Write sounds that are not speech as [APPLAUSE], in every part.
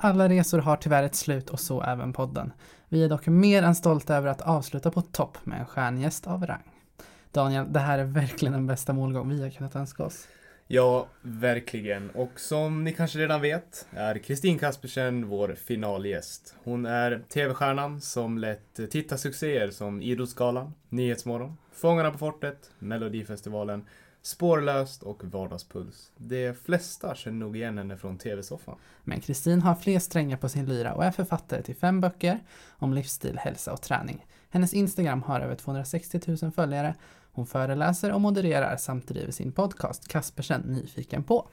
Alla resor har tyvärr ett slut och så även podden. Vi är dock mer än stolta över att avsluta på topp med en stjärngäst av rang. Daniel, det här är verkligen den bästa målgång vi har kunnat önska oss. Ja, verkligen. Och som ni kanske redan vet är Kristin Kaspersen vår finalgäst. Hon är TV-stjärnan som lett tittarsuccéer som Idrottsgalan, Nyhetsmorgon, Fångarna på fortet, Melodifestivalen, Spårlöst och Vardagspuls. De flesta känner nog igen henne från TV-soffan. Men Kristin har fler strängar på sin lyra och är författare till fem böcker om livsstil, hälsa och träning. Hennes Instagram har över 260 000 följare. Hon föreläser och modererar samt driver sin podcast Kaspersen Nyfiken på.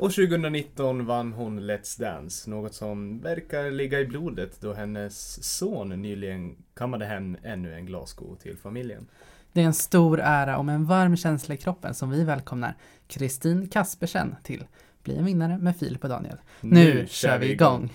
Och 2019 vann hon Let's Dance, något som verkar ligga i blodet då hennes son nyligen kammade hem ännu en glassko till familjen. Det är en stor ära och med en varm känsla i kroppen som vi välkomnar Kristin Kaspersen till Bli en vinnare med Filip och Daniel. Nu, nu kör vi igång!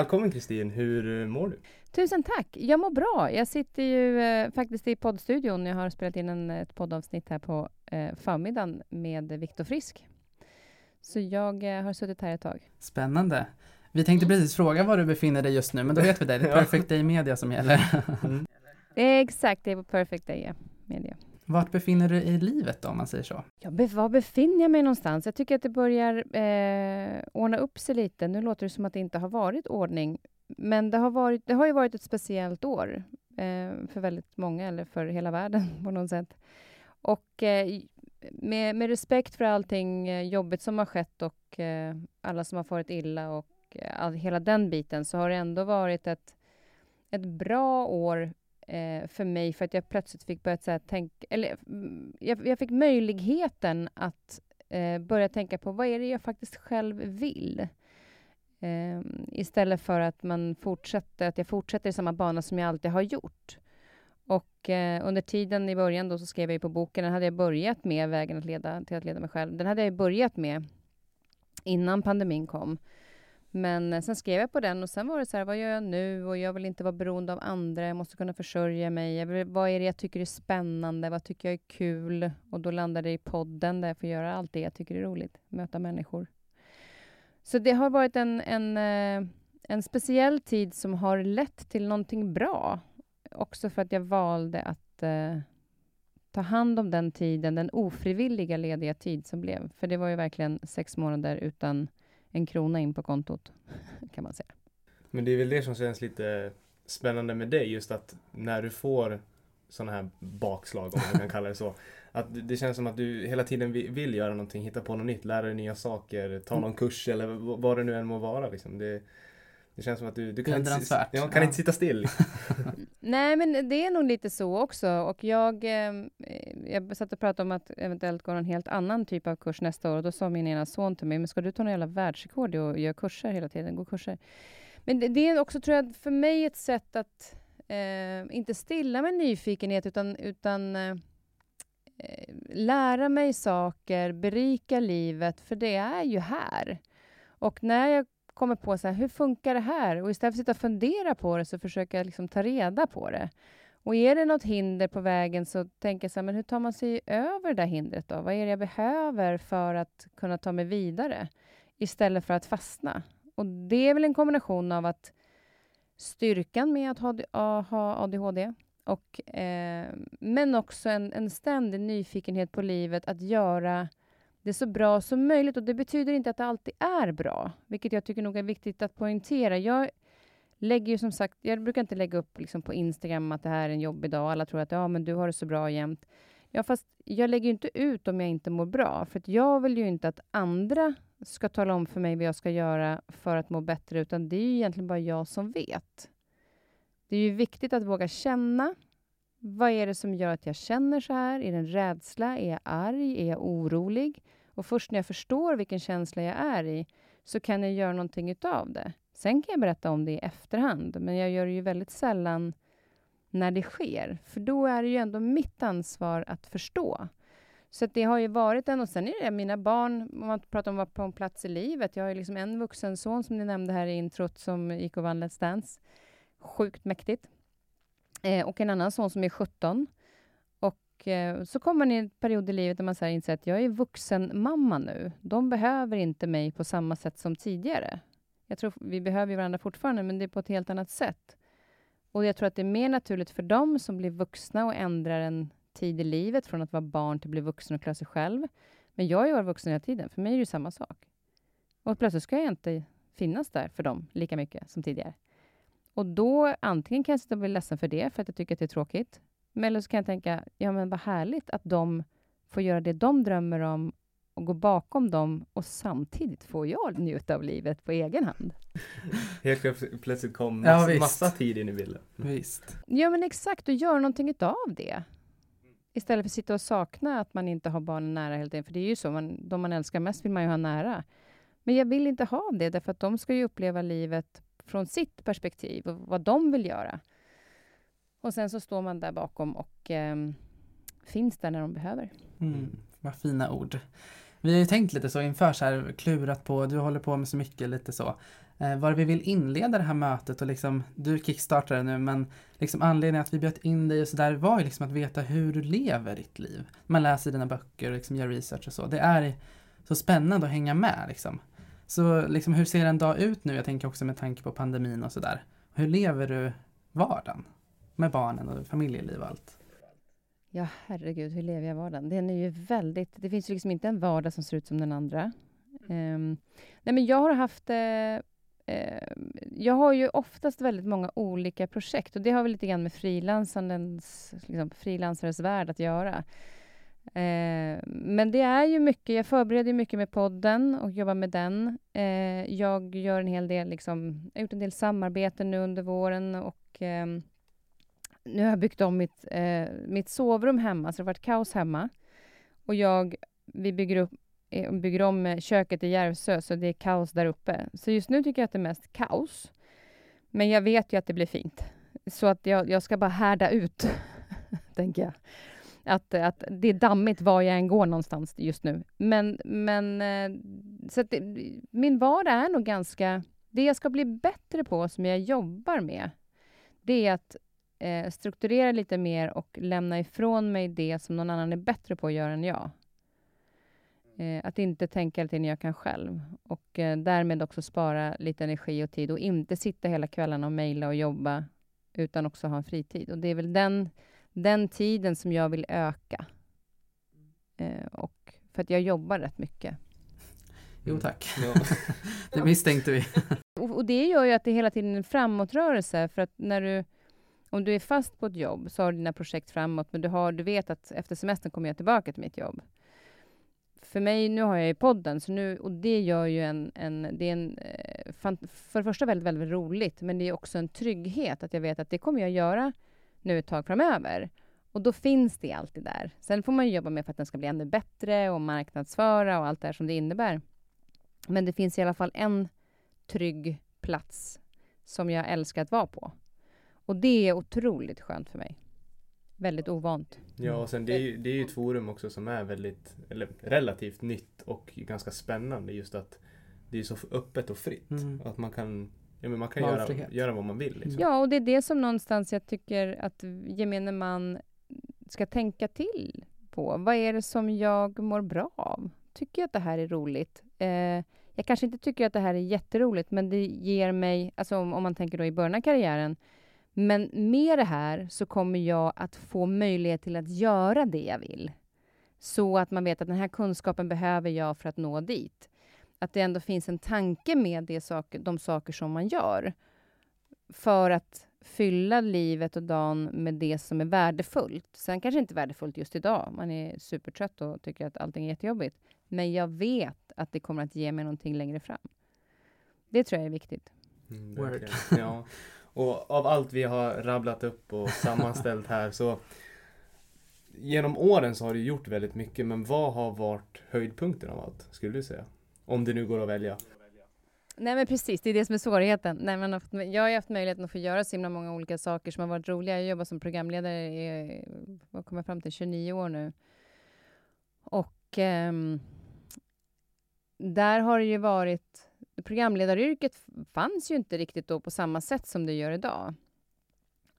Välkommen Kristin, hur mår du? Tusen tack! Jag mår bra. Jag sitter ju eh, faktiskt i poddstudion. Jag har spelat in en, ett poddavsnitt här på eh, förmiddagen med Viktor Frisk. Så jag eh, har suttit här ett tag. Spännande. Vi tänkte precis fråga var du befinner dig just nu, men då vet vi det. Det är [LAUGHS] Perfect Day Media som gäller. mm. [LAUGHS] Exakt, det är på Perfect Day Media. Vart befinner du dig i livet då, om man säger så? Ja, be var befinner jag mig någonstans? Jag tycker att det börjar eh, ordna upp sig lite. Nu låter det som att det inte har varit ordning, men det har, varit, det har ju varit ett speciellt år eh, för väldigt många, eller för hela världen [LAUGHS] på något sätt. Och eh, med, med, respekt för allting eh, jobbigt som har skett och eh, alla som har farit illa och eh, all, hela den biten, så har det ändå varit ett, ett bra år eh, för mig för att jag plötsligt fick börja tänka, eller jag, jag, fick möjligheten att eh, börja tänka på vad är det jag faktiskt själv vill? Eh, istället för att man fortsätter, att jag fortsätter i samma bana som jag alltid har gjort. Och eh, under tiden i början då så skrev jag på boken, den hade jag börjat med, Vägen att leda, till att leda mig själv. Den hade jag börjat med innan pandemin kom. Men eh, sen skrev jag på den och sen var det så här, vad gör jag nu? Och jag vill inte vara beroende av andra, jag måste kunna försörja mig. Vill, vad är det jag tycker är spännande? Vad tycker jag är kul? Och då landade det i podden där jag får göra allt det jag tycker är roligt, möta människor. Så det har varit en, en, eh, en speciell tid som har lett till någonting bra. Också för att jag valde att eh, ta hand om den tiden, den ofrivilliga lediga tid som blev. För det var ju verkligen sex månader utan en krona in på kontot, [LAUGHS] kan man säga. Men det är väl det som känns lite spännande med dig, just att när du får sådana här bakslag, om man kan kalla det så. [LAUGHS] Att det känns som att du hela tiden vill göra någonting, hitta på något nytt, lära dig nya saker, ta någon kurs eller vad det nu än må vara. Liksom. Det, det känns som att du, du kan, inte, ja, kan ja. inte sitta still. [LAUGHS] Nej, men det är nog lite så också. Och jag, ehm, eh, jag satt och pratade om att eventuellt gå en helt annan typ av kurs nästa år. Och då sa min ena son till mig, men ska du ta några jävla världsrekord och göra kurser hela tiden? Gå kurser. Men det, det, är också, tror jag, för mig ett sätt att eh, inte stilla med nyfikenhet, utan, utan eh, lära mig saker, berika livet, för det är ju här. Och när jag kommer på så här, hur funkar det här? Och istället för att sitta och fundera på det så försöker jag liksom ta reda på det. Och är det något hinder på vägen så tänker jag så här, men hur tar man sig över det där hindret då? Vad är det jag behöver för att kunna ta mig vidare? Istället för att fastna. Och det är väl en kombination av att styrkan med att ha, ha ADHD, och, eh, men också en, en ständig nyfikenhet på livet, att göra det så bra som möjligt. Och det betyder inte att det alltid är bra, vilket jag tycker nog är viktigt att poängtera. Jag lägger ju som sagt, jag brukar inte lägga upp liksom på Instagram att det här är en jobbig dag. Alla tror att ja, men du har det så bra jämt. Ja, fast jag lägger inte ut om jag inte mår bra, för jag vill ju inte att andra ska tala om för mig vad jag ska göra för att må bättre, utan det är ju egentligen bara jag som vet. Det är ju viktigt att våga känna. Vad är det som gör att jag känner så här? Är det en rädsla? Är jag arg? Är jag orolig? Och först när jag förstår vilken känsla jag är i, så kan jag göra någonting utav det. Sen kan jag berätta om det i efterhand, men jag gör det ju väldigt sällan när det sker. För då är det ju ändå mitt ansvar att förstå. Så att det har ju varit en, och sen är det mina barn, om man pratar om att vara på en plats i livet. Jag har ju liksom en vuxen son som ni nämnde här i introt som gick och vann Let's Dance. Sjukt mäktigt. Eh, och en annan son som är 17. Och eh, så kommer man i en period i livet där man säger inser att jag är vuxen mamma nu. De behöver inte mig på samma sätt som tidigare. Jag tror vi behöver varandra fortfarande, men det är på ett helt annat sätt. Och jag tror att det är mer naturligt för dem som blir vuxna och ändrar en tid i livet från att vara barn till att bli vuxen och klara sig själv. Men jag har ju varit vuxen hela tiden. För mig är det ju samma sak. Och plötsligt ska jag inte finnas där för dem lika mycket som tidigare. Och då antingen kan jag sitta och bli ledsen för det, för att jag tycker att det är tråkigt. Men eller så kan jag tänka, ja men vad härligt att de får göra det de drömmer om och gå bakom dem och samtidigt får jag njuta av livet på egen hand. [LAUGHS] Helt plötsligt kom Ja, massa, massa tid in i bilden. Visst. Ja, men exakt, och gör någonting av det. Istället för att sitta och sakna att man inte har barnen nära hela tiden. För det är ju så, man, de man älskar mest vill man ju ha nära. Men jag vill inte ha det, därför att de ska ju uppleva livet från sitt perspektiv och vad de vill göra. Och sen så står man där bakom och ehm, finns där när de behöver. Mm, vad fina ord. Vi har ju tänkt lite så inför så här, klurat på, du håller på med så mycket lite så. Eh, var vi vill inleda det här mötet och liksom, du kickstartar det nu men liksom anledningen att vi bjöd in dig och så där var ju liksom att veta hur du lever ditt liv. Man läser dina böcker och liksom gör research och så. Det är så spännande att hänga med liksom. Så liksom hur ser en dag ut nu? Jag tänker också med tanke på pandemin och sådär. Hur lever du vardagen? Med barnen och familjeliv och allt. Ja, herregud, hur lever jag vardagen? Den är ju väldigt... Det finns ju liksom inte en vardag som ser ut som den andra. Um, nej, men jag har haft... Eh, eh, jag har ju oftast väldigt många olika projekt och det har väl lite grann med frilansarens liksom, frilansares värld att göra. Eh, men det är ju mycket, jag förbereder mycket med podden och jobbar med den. Eh, jag gör en hel del, liksom, jag har gjort en del samarbeten nu under våren och eh, nu har jag byggt om mitt, eh, mitt sovrum hemma, så det har varit kaos hemma. Och jag, vi bygger, upp, eh, bygger om eh, köket i Järvsö, så det är kaos där uppe. Så just nu tycker jag att det är mest kaos. Men jag vet ju att det blir fint. Så att jag, jag ska bara härda ut, [LAUGHS] tänker jag. Att, att det är dammigt var jag än går någonstans just nu. Men, men eh, så att det, min vardag är nog ganska... Det jag ska bli bättre på, som jag jobbar med, det är att eh, strukturera lite mer och lämna ifrån mig det som någon annan är bättre på att göra än jag. Eh, att inte tänka hela jag kan själv och eh, därmed också spara lite energi och tid och inte sitta hela kvällarna och mejla och jobba utan också ha en fritid. Och det är väl den, den tiden som jag vill öka. Eh, och för att jag jobbar rätt mycket. Jo tack, Ja. [LAUGHS] [LAUGHS] det misstänkte vi. [LAUGHS] Och, och det gör ju att det är hela tiden en framåtrörelse för att när du om du är fast på ett jobb så har du dina projekt framåt, men du, har, du vet att efter semestern kommer jag tillbaka till mitt jobb. För mig, nu har jag ju podden, så nu, och det gör ju en... en, det är en eh, för det första väldigt, väldigt roligt, men det är också en trygghet att jag vet att det kommer jag göra nu ett tag framöver. Och då finns det alltid där. Sen får man ju jobba med för att den ska bli ännu bättre och marknadsföra och allt det här som det innebär. Men det finns i alla fall en trygg plats som jag älskar att vara på. Och det är otroligt skönt för mig. Väldigt ovant. Ja, och sen det är, ju, det är ju ett forum också som är väldigt, eller relativt nytt och ganska spännande just att det är så öppet och fritt. Mm. Att man kan, ja, men man kan göra, göra vad man vill. Liksom. Ja, och det är det som någonstans jag tycker att gemene man ska tänka till på. Vad är det som jag mår bra av? Tycker jag att det här är roligt? Eh, jag kanske inte tycker att det här är jätteroligt, men det ger mig, alltså om, om man tänker då i början av karriären, men med det här så kommer jag att få möjlighet till att göra det jag vill. Så att man vet att den här kunskapen behöver jag för att nå dit. Att det ändå finns en tanke med det saker, de saker som man gör. För att fylla livet och dagen med det som är värdefullt. Sen kanske inte värdefullt just idag. Man är supertrött och tycker att allting är jättejobbigt. Men jag vet att det kommer att ge mig någonting längre fram. Det tror jag är viktigt. Mm, Work. verkligen. ja. Och av allt vi har rabblat upp och sammanställt här så Genom åren så har du gjort väldigt mycket men vad har varit höjdpunkten av allt? Skulle du säga? Om det nu går att välja. Nej men precis, det är det som är svårigheten. Nej, men jag har ju haft möjligheten att få göra så himla många olika saker som har varit roliga. Jag jobbar som programledare i, vad kommer fram till, 29 år nu. Och um, där har det ju varit... Programledaryrket fanns ju inte riktigt då på samma sätt som det gör idag.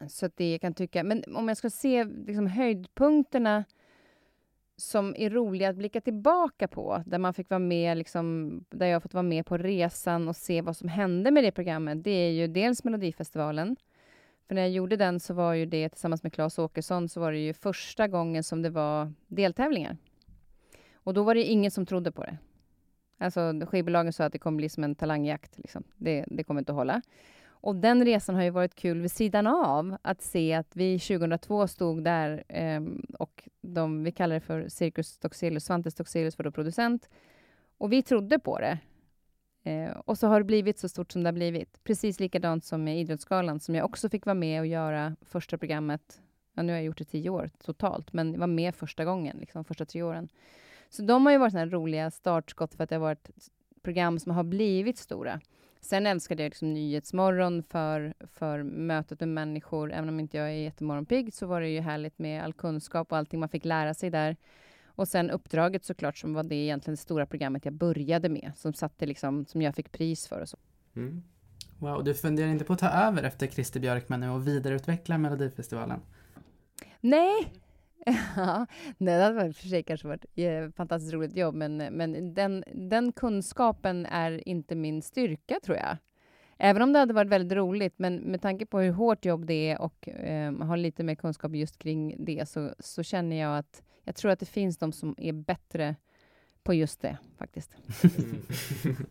Så att det jag kan tycka... Men om jag ska se liksom, höjdpunkterna som är roliga att blicka tillbaka på, där man fick vara med, liksom, där jag har fått vara med på resan och se vad som hände med det programmet, det är ju dels Melodifestivalen. För när jag gjorde den så var ju det tillsammans med Claes Åkesson så var det ju första gången som det var deltävlingar. Och då var det ingen som trodde på det. Alltså skivbolagen sa att det kommer bli som en talangjakt. Liksom. Det, det kommer inte att hålla. Och den resan har ju varit kul vid sidan av att se att vi 2002 stod där eh, och de, vi kallar det för Cirkus Stockzelius, Svante Stockzelius var då producent. Och vi trodde på det. Eh, och så har det blivit så stort som det har blivit. Precis likadant som med Idrottsgalan som jag också fick vara med och göra första programmet. Ja, nu har jag gjort det tio år totalt, men var med första gången, liksom första tre åren. Så de har ju varit såna roliga startskott för att det har varit program som har blivit stora. Sen älskade jag liksom Nyhetsmorgon för, för mötet med människor. Även om inte jag är jättemorgonpigg så var det ju härligt med all kunskap och allting man fick lära sig där. Och sen Uppdraget såklart, som var det egentligen det stora programmet jag började med, som satte liksom, som jag fick pris för och så. Mm. Wow, du funderar inte på att ta över efter Christer Björkman nu och vidareutveckla Melodifestivalen? Nej, [LAUGHS] Ja, det hade för sig kanske varit ett fantastiskt roligt jobb, men, men den, den kunskapen är inte min styrka, tror jag. Även om det hade varit väldigt roligt, men med tanke på hur hårt jobb det är och eh, har lite mer kunskap just kring det, så, så känner jag att jag tror att det finns de som är bättre på just det, faktiskt. Mm. [LAUGHS]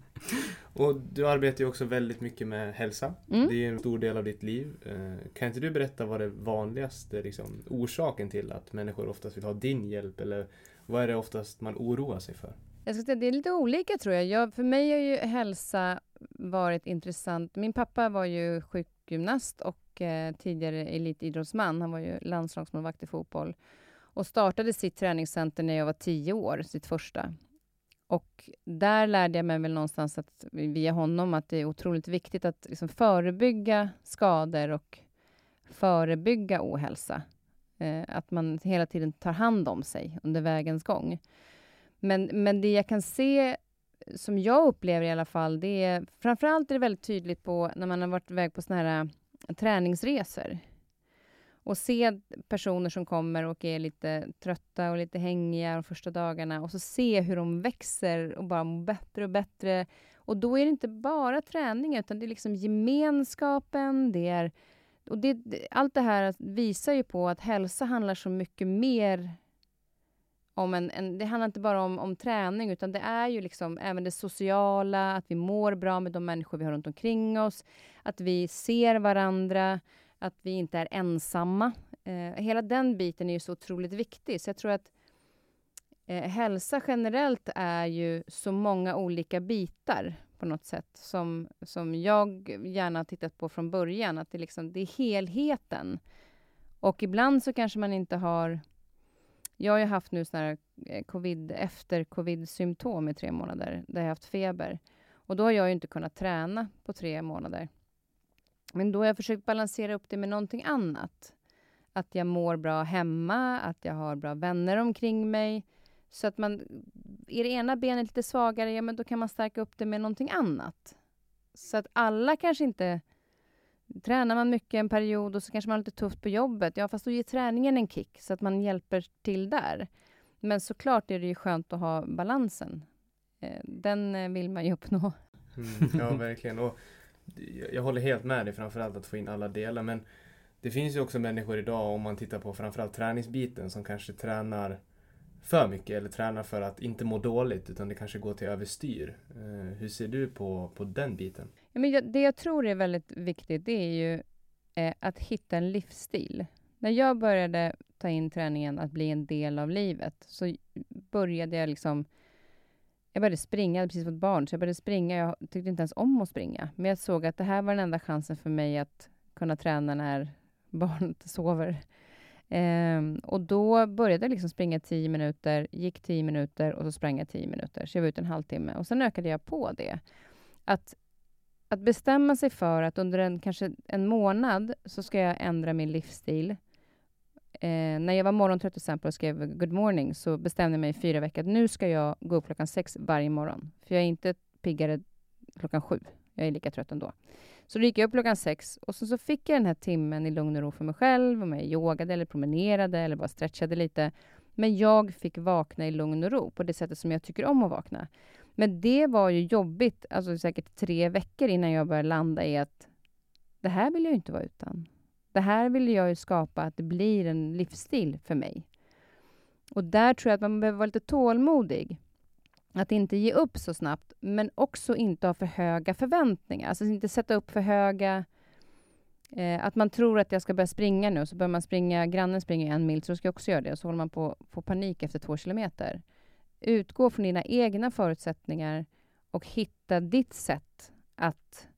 och du arbetar ju också väldigt mycket med hälsa. Mm. Det är en stor del av ditt liv. Eh, kan inte du berätta vad det vanligaste liksom, orsaken till att människor oftast vill ha din hjälp? Eller vad är det oftast man oroar sig för? Jag ska säga, det är lite olika tror jag. jag. För mig har ju hälsa varit intressant. Min pappa var ju sjukgymnast och eh, tidigare elitidrottsman. Han var ju landslagsmålvakt i fotboll och startade sitt träningscenter när jag var tio år, sitt första. Och där lärde jag mig väl någonstans att, via honom att det är otroligt viktigt att liksom förebygga skador och förebygga ohälsa. Eh, att man hela tiden tar hand om sig under vägens gång. Men, men det jag kan se, som jag upplever i alla fall, det är framförallt är det väldigt tydligt på när man har varit iväg på såna här eh, träningsresor och se personer som kommer och är lite trötta och lite hängiga de första dagarna och så se hur de växer och bara mår bättre och bättre. Och då är det inte bara träning, utan det är liksom gemenskapen, det är... Och det, allt det här visar ju på att hälsa handlar så mycket mer om en, en, det handlar inte bara om, om träning, utan det är ju liksom även det sociala, att vi mår bra med de människor vi har runt omkring oss, att vi ser varandra, att vi inte är ensamma. Eh, hela den biten är ju så otroligt viktig, så jag tror att eh, hälsa generellt är ju så många olika bitar på något sätt, som, som jag gärna tittat på från början, att det, liksom, det är helheten. Och ibland så kanske man inte har... Jag har ju haft nu såna här eh, covid, efter covid-symptom i tre månader, där jag haft feber. Och då har jag ju inte kunnat träna på tre månader. Men då har jag försökt balansera upp det med någonting annat. Att jag mår bra hemma, att jag har bra vänner omkring mig. Så att man, är det ena benet lite svagare, ja men då kan man stärka upp det med någonting annat. Så att alla kanske inte... Tränar man mycket en period och så kanske man har lite tufft på jobbet, ja fast då ger träningen en kick så att man hjälper till där. Men såklart är det ju skönt att ha balansen. Eh, den eh, vill man ju uppnå. Mm, ja, [LAUGHS] verkligen. Och jag håller helt med dig framförallt att få in alla delar men det finns ju också människor idag om man tittar på framförallt träningsbiten som kanske tränar för mycket eller tränar för att inte må dåligt utan det kanske går till överstyr. Eh, hur ser du på, på den biten? Ja, men jag, det jag tror är väldigt viktigt det är ju eh, att hitta en livsstil. När jag började ta in träningen att bli en del av livet så började jag liksom jag började springa, jag hade precis fått barn, så jag började springa. Jag tyckte inte ens om att springa. Men jag såg att det här var den enda chansen för mig att kunna träna när [LAUGHS] barnet sover. Um, och då började jag liksom springa 10 minuter, gick 10 minuter och så sprang jag 10 minuter. Så jag var ute en halvtimme. Och sen ökade jag på det. Att att bestämma sig för att under en, kanske en månad så ska jag ändra min livsstil. Eh, när jag var morgontrött till exempel och skrev good morning så bestämde jag mig i fyra veckor att nu ska jag gå upp klockan sex varje morgon. För jag är inte piggare klockan sju. Jag är lika trött ändå. Så då gick jag upp klockan sex och så, så fick jag den här timmen i lugn och ro för mig själv. Om jag yogade eller promenerade eller bara stretchade lite. Men jag fick vakna i lugn och ro på det sättet som jag tycker om att vakna. Men det var ju jobbigt, alltså säkert tre veckor innan jag började landa i att det här vill jag inte vara utan. Det här vill jag ju skapa att det blir en livsstil för mig. Och där tror jag att man behöver vara lite tålmodig. Att inte ge upp så snabbt, men också inte ha för höga förväntningar. Alltså inte sätta upp för höga... Eh, att man tror att jag ska börja springa nu, så börjar man springa, grannen springer en mil, så ska jag också göra det. Och så håller man på att få panik efter två kilometer. Utgå från dina egna förutsättningar och hitta ditt sätt att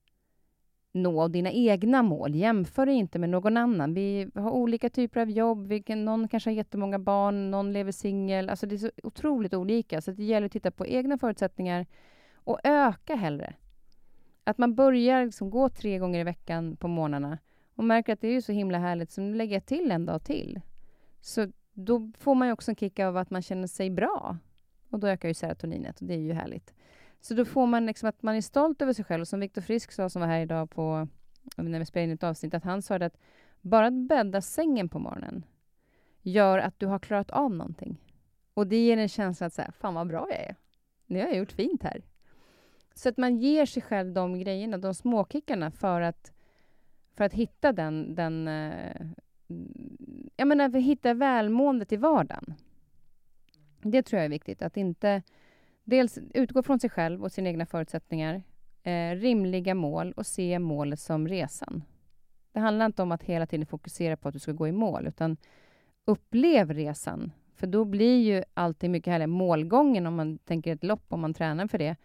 nå dina egna mål. Jämför dig inte med någon annan. Vi har olika typer av jobb. Vi någon kanske har jättemånga barn, någon lever singel. Alltså det är så otroligt olika. Så det gäller att titta på egna förutsättningar och öka hellre. Att man börjar liksom gå tre gånger i veckan på morgnarna och märker att det är så himla härligt, så nu lägger jag till en dag till. Så då får man ju också en kick av att man känner sig bra. Och då ökar ju serotoninet och det är ju härligt. Så då får man liksom att man är stolt över sig själv. Och som Viktor Frisk sa, som var här idag på, när vi spelade in ett avsnitt, att han sa att bara att bädda sängen på morgonen gör att du har klarat av någonting. Och det ger en känsla att säga, fan vad bra jag är. Nu har jag gjort fint här. Så att man ger sig själv de grejerna, de småkickarna, för att, för att hitta den, den eh, jag menar, för att hitta välmåendet i vardagen. Det tror jag är viktigt, att inte dels utgå från sig själv och sina egna förutsättningar, eh, rimliga mål och se målet som resan. Det handlar inte om att hela tiden fokusera på att du ska gå i mål, utan upplev resan. För då blir ju alltid mycket härligare. Målgången, om man tänker ett lopp, om man tränar för det,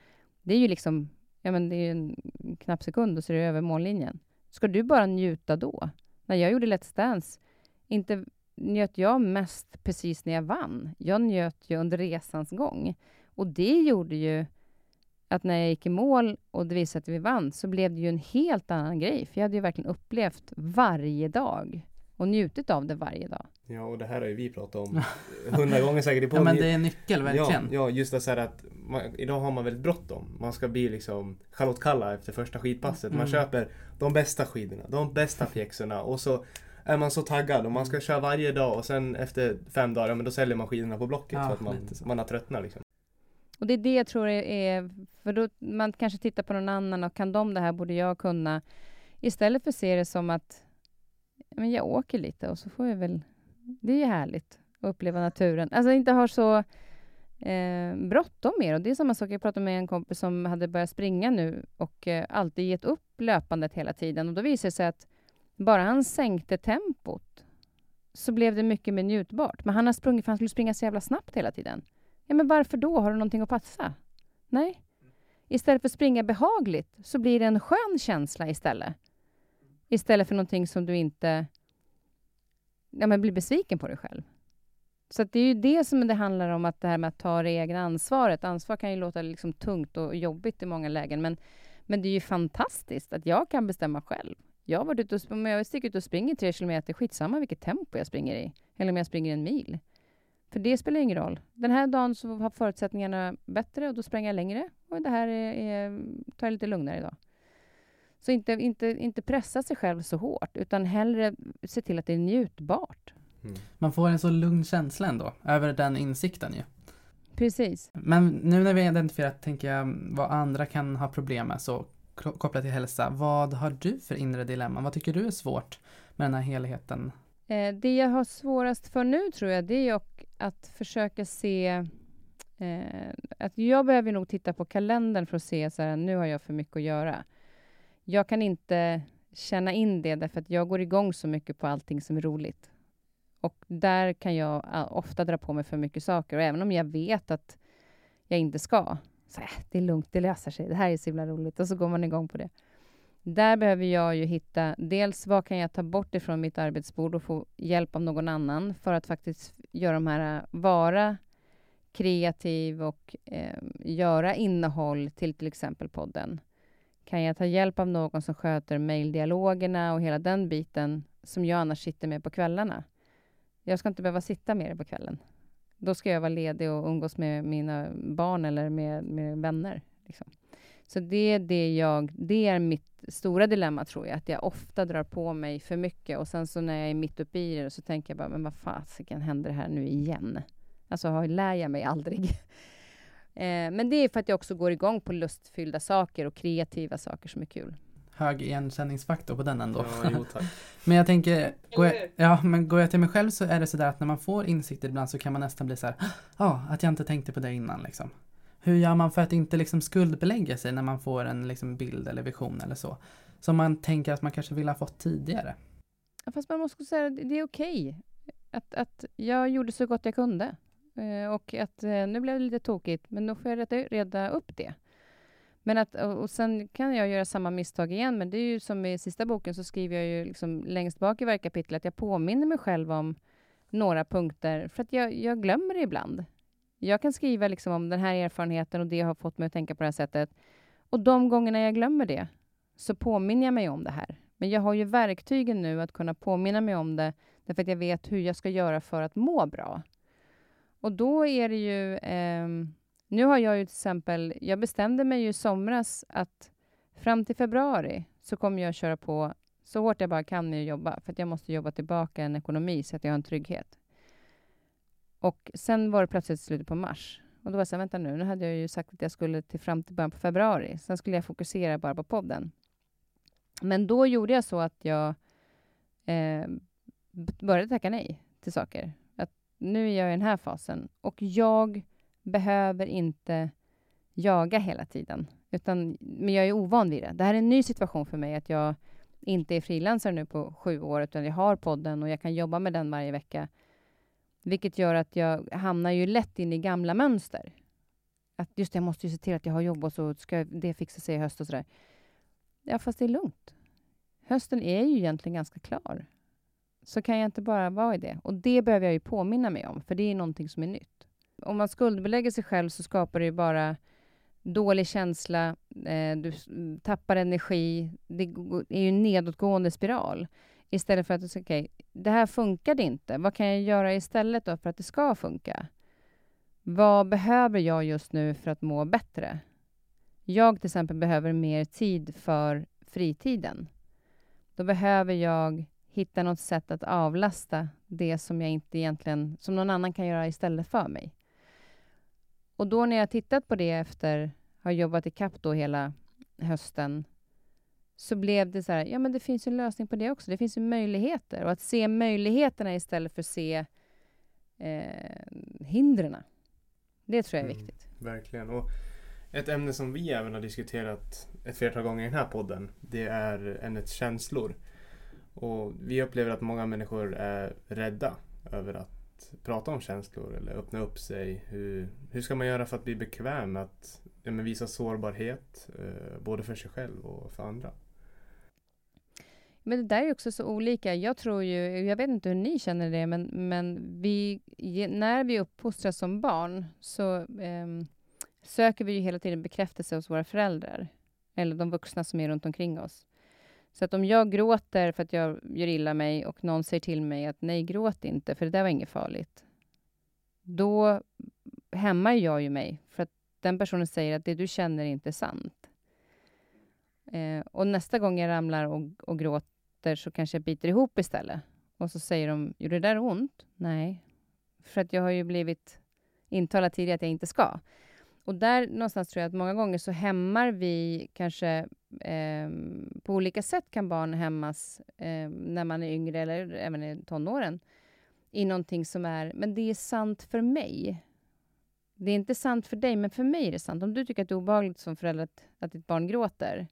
det är ju liksom, ja men det är en knapp sekund och så är det över mållinjen. Ska du bara njuta då? När jag gjorde Let's Dance, inte njöt jag mest precis när jag vann. Jag njöt ju under resans gång. Och det gjorde ju att när jag gick i mål och det visade att vi vann, så blev det ju en helt annan grej. För jag hade ju verkligen upplevt varje dag och njutit av det varje dag. Ja, och det här har ju vi pratat om [LAUGHS] hundra gånger säkert i podden. Ja, men det är en nyckel, verkligen. Ja, ja just det så här att man, idag har man väldigt bråttom. Man ska bli liksom Charlotte Kalla efter första skidpasset. Man mm. köper de bästa skidorna, de bästa pjäxorna och så är man så taggad och man ska köra varje dag och sen efter fem dagar, ja, men då säljer man skidorna på Blocket ja, för att man, man har tröttnat liksom. Och det är det jag tror är, för då man kanske tittar på någon annan och kan de det här borde jag kunna. Istället för att se det som att men jag åker lite och så får jag väl, det är ju härligt att uppleva naturen. Alltså inte har så eh, bråttom mer. Och det är samma sak, jag pratade med en kompis som hade börjat springa nu och eh, alltid gett upp löpandet hela tiden. Och då visade det sig att bara han sänkte tempot så blev det mycket mer njutbart. Men han har sprungit för han skulle springa så jävla snabbt hela tiden. Ja, men varför då? Har du någonting att passa? Nej. Istället för att springa behagligt så blir det en skön känsla istället. Istället för någonting som du inte ja, men blir besviken på dig själv. Så det är ju det som det handlar om, att det här med att ta det egna ansvaret. Ansvar kan ju låta liksom tungt och jobbigt i många lägen, men, men det är ju fantastiskt att jag kan bestämma själv. Jag har varit ute och, om jag sticker ut och springer tre kilometer, skitsamma vilket tempo jag springer i, eller om jag springer en mil. För det spelar ingen roll. Den här dagen så har förutsättningarna bättre och då sprang jag längre. Och det här är, är, tar jag lite lugnare idag. Så inte, inte, inte pressa sig själv så hårt, utan hellre se till att det är njutbart. Mm. Man får en så lugn känsla ändå, över den insikten ju. Precis. Men nu när vi har identifierat, tänker jag, vad andra kan ha problem med, så kopplat till hälsa, vad har du för inre dilemma? Vad tycker du är svårt med den här helheten? Eh, det jag har svårast för nu, tror jag, det är att försöka se eh, att jag behöver nog titta på kalendern för att se så här, nu har jag för mycket att göra. Jag kan inte känna in det, därför att jag går igång så mycket på allting som är roligt. Och där kan jag ah, ofta dra på mig för mycket saker. Och även om jag vet att jag inte ska, så äh, det är lugnt, det löser sig, det här är så himla roligt. Och så går man igång på det. Där behöver jag ju hitta, dels vad kan jag ta bort ifrån mitt arbetsbord och få hjälp av någon annan för att faktiskt göra de här, eh, vara kreativ och eh, göra innehåll till till exempel podden. Kan jag ta hjälp av någon som sköter mejldialogerna och hela den biten som jag annars sitter med på kvällarna? Jag ska inte behöva sitta med det på kvällen. Då ska jag vara ledig och umgås med mina barn eller med, med vänner. Liksom. Så det är det jag, det är mitt stora dilemma tror jag, att jag ofta drar på mig för mycket och sen så när jag är mitt uppe i det så tänker jag bara, men vad fasiken händer här nu igen? Alltså, lär jag mig aldrig? [LAUGHS] eh, men det är för att jag också går igång på lustfyllda saker och kreativa saker som är kul. Hög igenkänningsfaktor på den ändå. Ja, jo, tack. [LAUGHS] men jag tänker, går jag, ja, men går jag till mig själv så är det sådär att när man får insikter ibland så kan man nästan bli så här, ja, [GASPS] ah, att jag inte tänkte på det innan liksom. Hur gör man för att inte liksom skuldbelägga sig när man får en liksom bild eller vision eller så? Som man tänker att man kanske vill ha fått tidigare. Fast man måste säga att det är okej. Okay. Att, att jag gjorde så gott jag kunde. Eh, och att eh, nu blev det lite tokigt, men då får jag reda, reda upp det. Men att, och sen kan jag göra samma misstag igen, men det är ju som i sista boken så skriver jag ju liksom längst bak i varje kapitel att jag påminner mig själv om några punkter, för att jag, jag glömmer det ibland. Jag kan skriva liksom om den här erfarenheten och det har fått mig att tänka på det här sättet. Och de gångerna jag glömmer det, så påminner jag mig om det här. Men jag har ju verktygen nu att kunna påminna mig om det, därför att jag vet hur jag ska göra för att må bra. Och då är det ju... Eh, nu har jag ju till exempel... Jag bestämde mig ju i somras att fram till februari så kommer jag köra på så hårt jag bara kan med att jobba, för att jag måste jobba tillbaka en ekonomi så att jag har en trygghet. Och sen var det plötsligt slutet på mars. Och då var jag så här, vänta nu, nu hade jag ju sagt att jag skulle till fram till början på februari. Sen skulle jag fokusera bara på podden. Men då gjorde jag så att jag eh, började tacka nej till saker. Att nu är jag i den här fasen och jag behöver inte jaga hela tiden. Utan, men jag är ovan vid det. Det här är en ny situation för mig, att jag inte är frilansare nu på sju år, utan jag har podden och jag kan jobba med den varje vecka. Vilket gör att jag hamnar ju lätt in i gamla mönster. Att just det, jag måste ju se till att jag har jobb och så ska det fixa sig i höst och sådär. Ja, fast det är lugnt. Hösten är ju egentligen ganska klar. Så kan jag inte bara vara i det. Och det behöver jag ju påminna mig om, för det är någonting som är nytt. Om man skuldbelägger sig själv så skapar det ju bara dålig känsla, eh, du tappar energi. Det är ju en nedåtgående spiral. Istället för att, okej, okay, det här funkade inte. Vad kan jag göra istället då för att det ska funka? Vad behöver jag just nu för att må bättre? Jag till exempel behöver mer tid för fritiden. Då behöver jag hitta något sätt att avlasta det som jag inte egentligen, som någon annan kan göra istället för mig. Och då när jag tittat på det efter, har jobbat i kapp då hela hösten, så blev det så här, ja men det finns en lösning på det också. Det finns ju möjligheter. Och att se möjligheterna istället för att se eh, hindren. Det tror jag är mm, viktigt. Verkligen. Och ett ämne som vi även har diskuterat ett flertal gånger i den här podden, det är ämnet känslor. Och vi upplever att många människor är rädda över att prata om känslor eller öppna upp sig. Hur, hur ska man göra för att bli bekväm med att ja, visa sårbarhet, eh, både för sig själv och för andra? Men det där är också så olika. Jag tror ju, jag vet inte hur ni känner det, men, men vi, när vi uppfostras som barn så eh, söker vi ju hela tiden bekräftelse hos våra föräldrar, eller de vuxna som är runt omkring oss. Så att om jag gråter för att jag gör illa mig och någon säger till mig att nej, gråt inte, för det där var inget farligt. Då hämmar jag ju mig, för att den personen säger att det du känner är inte sant. Eh, och nästa gång jag ramlar och, och gråter efter så kanske jag biter ihop istället. Och så säger de, gjorde det där ont? Nej. För att jag har ju blivit intalad tidigare att jag inte ska. Och där någonstans tror jag att många gånger så hämmar vi kanske eh, på olika sätt kan barn hämmas eh, när man är yngre eller även i tonåren i någonting som är, men det är sant för mig. Det är inte sant för dig, men för mig är det sant. Om du tycker att det är obehagligt som förälder att, att ditt barn gråter,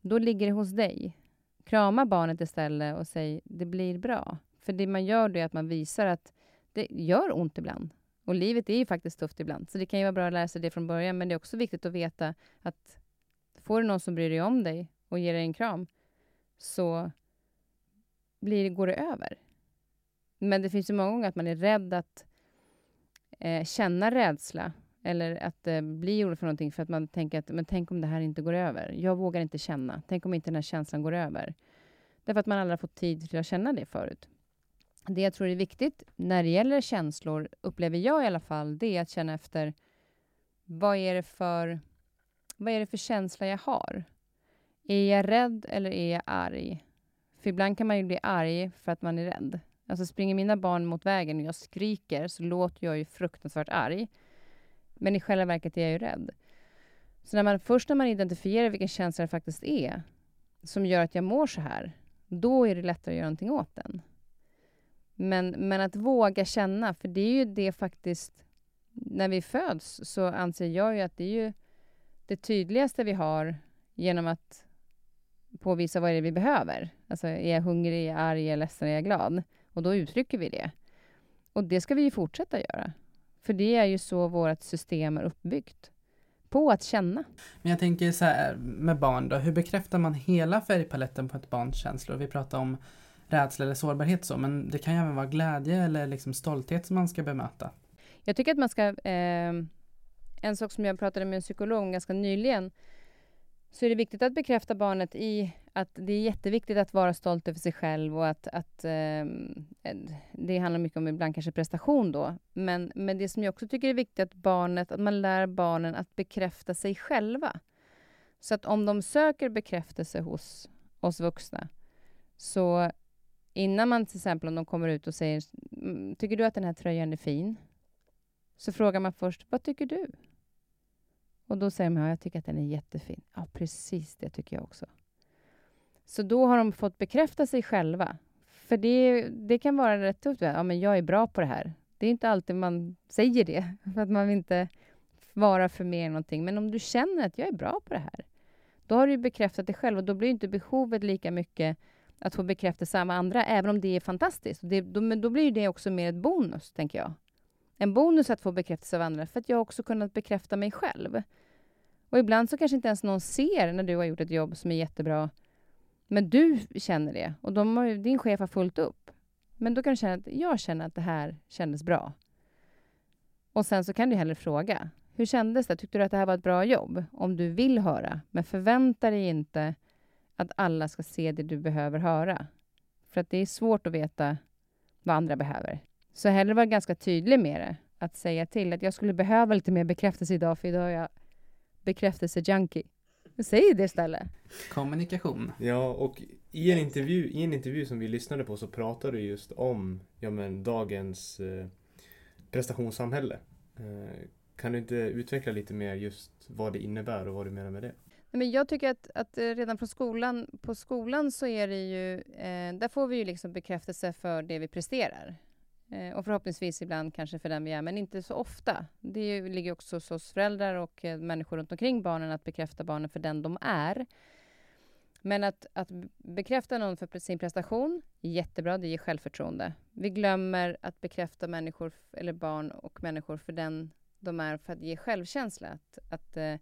då ligger det hos dig. Krama barnet istället och säg det blir bra. För det man gör då är att man visar att det gör ont ibland. Och livet är ju faktiskt tufft ibland. Så det kan ju vara bra att lära sig det från början. Men det är också viktigt att veta att får du någon som bryr dig om dig och ger dig en kram så blir, går det över. Men det finns ju många gånger att man är rädd att eh, känna rädsla eller att eh, bli orolig för någonting för att man tänker att men tänk om det här inte går över. Jag vågar inte känna. Tänk om inte den här känslan går över. Därför att man aldrig har fått tid till att känna det förut. Det jag tror är viktigt när det gäller känslor, upplever jag i alla fall, det är att känna efter vad är det för, vad är det för känsla jag har? Är jag rädd eller är jag arg? För ibland kan man ju bli arg för att man är rädd. Alltså springer mina barn mot vägen och jag skriker så låter jag ju fruktansvärt arg. Men i själva verket är jag ju rädd. Så när man, först när man identifierar vilken känsla det faktiskt är som gör att jag mår så här, då är det lättare att göra någonting åt den. Men, men att våga känna, för det är ju det faktiskt... När vi föds så anser jag ju att det är ju det tydligaste vi har genom att påvisa vad det är vi behöver. Alltså, är jag hungrig, är jag arg, är jag ledsen, är jag glad? Och då uttrycker vi det. Och det ska vi ju fortsätta göra. För det är ju så vårt system är uppbyggt. På att känna. Men jag tänker så här med barn då, hur bekräftar man hela färgpaletten på ett barns känslor? Vi pratar om rädsla eller sårbarhet så, men det kan ju även vara glädje eller liksom stolthet som man ska bemöta. Jag tycker att man ska... Eh, en sak som jag pratade med en psykolog ganska nyligen, så är det viktigt att bekräfta barnet i att det är jätteviktigt att vara stolt över sig själv och att, att ehm, eh, det handlar mycket om ibland kanske prestation då. Men, men det som jag också tycker är viktigt att barnet, att man lär barnen att bekräfta sig själva. Så att om de söker bekräftelse hos oss vuxna, så innan man till exempel om de kommer ut och säger mm, Tycker du att den här tröjan är fin? Så frågar man först, vad tycker du? Och då säger de, jag tycker att den är jättefin. Ja, precis det tycker jag också. Så då har de fått bekräfta sig själva. För det, det kan vara rätt tufft. Ja, men jag är bra på det här. Det är inte alltid man säger det, [LAUGHS] för att man vill inte vara för mer någonting. Men om du känner att jag är bra på det här, då har du bekräftat dig själv och då blir inte behovet lika mycket att få bekräftelse av andra, även om det är fantastiskt. Det, då, men då blir det också mer ett bonus, tänker jag. En bonus att få bekräftelse av andra, för att jag också kunnat bekräfta mig själv. Och ibland så kanske inte ens någon ser när du har gjort ett jobb som är jättebra, men du känner det och de har, din chef har fullt upp. Men då kan du känna att jag känner att det här kändes bra. Och sen så kan du hellre fråga. Hur kändes det? Tyckte du att det här var ett bra jobb? Om du vill höra. Men förvänta dig inte att alla ska se det du behöver höra. För att det är svårt att veta vad andra behöver. Så hellre vara ganska tydlig med det. Att säga till att jag skulle behöva lite mer bekräftelse idag, för idag är jag bekräftelse-junkie. Säg det istället. Kommunikation. Ja, och i en intervju, i en intervju som vi lyssnade på så pratade du just om ja, men, dagens eh, prestationssamhälle. Eh, kan du inte utveckla lite mer just vad det innebär och vad du menar med det? Men jag tycker att, att eh, redan från skolan, på skolan så är det ju, eh, där får vi ju liksom bekräftelse för det vi presterar. Eh, och förhoppningsvis ibland kanske för den vi är, men inte så ofta. Det ligger också hos oss föräldrar och eh, människor runt omkring barnen att bekräfta barnen för den de är. Men att, att bekräfta någon för sin prestation, jättebra, det ger självförtroende. Vi glömmer att bekräfta människor, eller barn och människor för den de är, för att ge självkänsla. Att, att eh,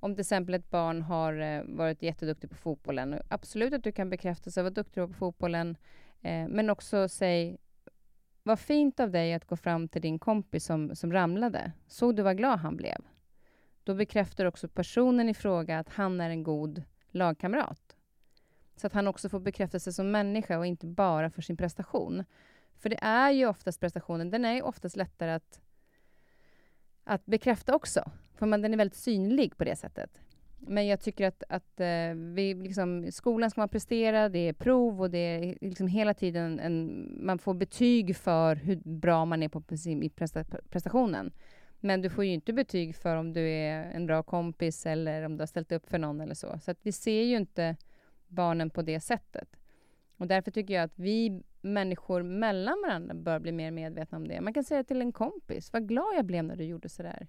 om till exempel ett barn har eh, varit jätteduktig på fotbollen, absolut att du kan bekräfta sig, vad duktig du var på fotbollen, eh, men också säg vad fint av dig att gå fram till din kompis som, som ramlade. Såg du vad glad han blev? Då bekräftar också personen i fråga att han är en god lagkamrat. Så att han också får bekräftelse som människa och inte bara för sin prestation. För det är ju oftast prestationen, den är ju oftast lättare att, att bekräfta också. För man, den är väldigt synlig på det sättet. Men jag tycker att, att eh, vi liksom, skolan ska man prestera, det är prov och det är liksom hela tiden en, man får betyg för hur bra man är på i presta, prestationen. Men du får ju inte betyg för om du är en bra kompis eller om du har ställt upp för någon eller så. Så att vi ser ju inte barnen på det sättet. Och därför tycker jag att vi människor mellan varandra bör bli mer medvetna om det. Man kan säga till en kompis, vad glad jag blev när du gjorde sådär.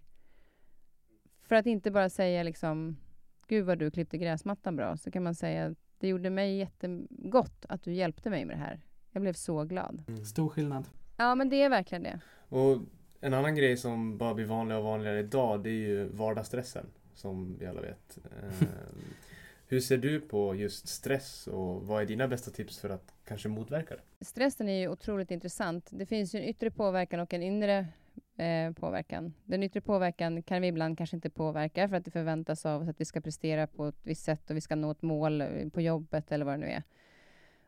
För att inte bara säga liksom Gud vad du klippte gräsmattan bra, så kan man säga att det gjorde mig jättegott att du hjälpte mig med det här. Jag blev så glad. Mm. Stor skillnad. Ja, men det är verkligen det. Och en annan grej som bara blir vanligare och vanligare idag, det är ju vardagsstressen, som vi alla vet. [LAUGHS] Ehm, hur ser du på just stress och vad är dina bästa tips för att kanske motverka det? Stressen är ju otroligt intressant. Det finns ju en yttre påverkan och en inre eh, påverkan. Den yttre påverkan kan vi ibland kanske inte påverka för att det förväntas av oss att vi ska prestera på ett visst sätt och vi ska nå ett mål eh, på jobbet eller vad det nu är.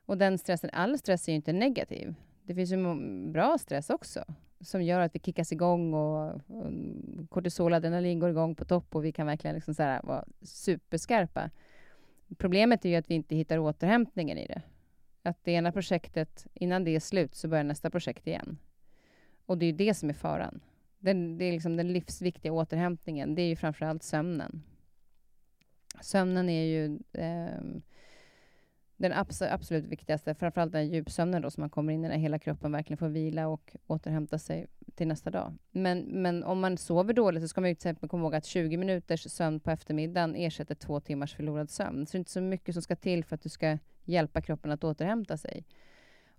Och den stressen, all stress är ju inte negativ. Det finns ju bra stress också som gör att vi kickas igång och, och kortisol och adrenalin går igång på topp och vi kan verkligen liksom så här vara superskarpa. Problemet är ju att vi inte hittar återhämtningen i det. Att det ena projektet, innan det är slut, så börjar nästa projekt igen. Och det är det som är faran. Den, det är liksom den livsviktiga återhämtningen. Det är ju framförallt sömnen. Sömnen är ju eh, den absolut viktigaste, framförallt den djupsömnen då, som man kommer in i när hela kroppen verkligen får vila och återhämta sig till nästa dag. Men, men om man sover dåligt så ska man ju till exempel komma ihåg att 20 minuters sömn på eftermiddagen ersätter två timmars förlorad sömn. Så det är inte så mycket som ska till för att du ska hjälpa kroppen att återhämta sig.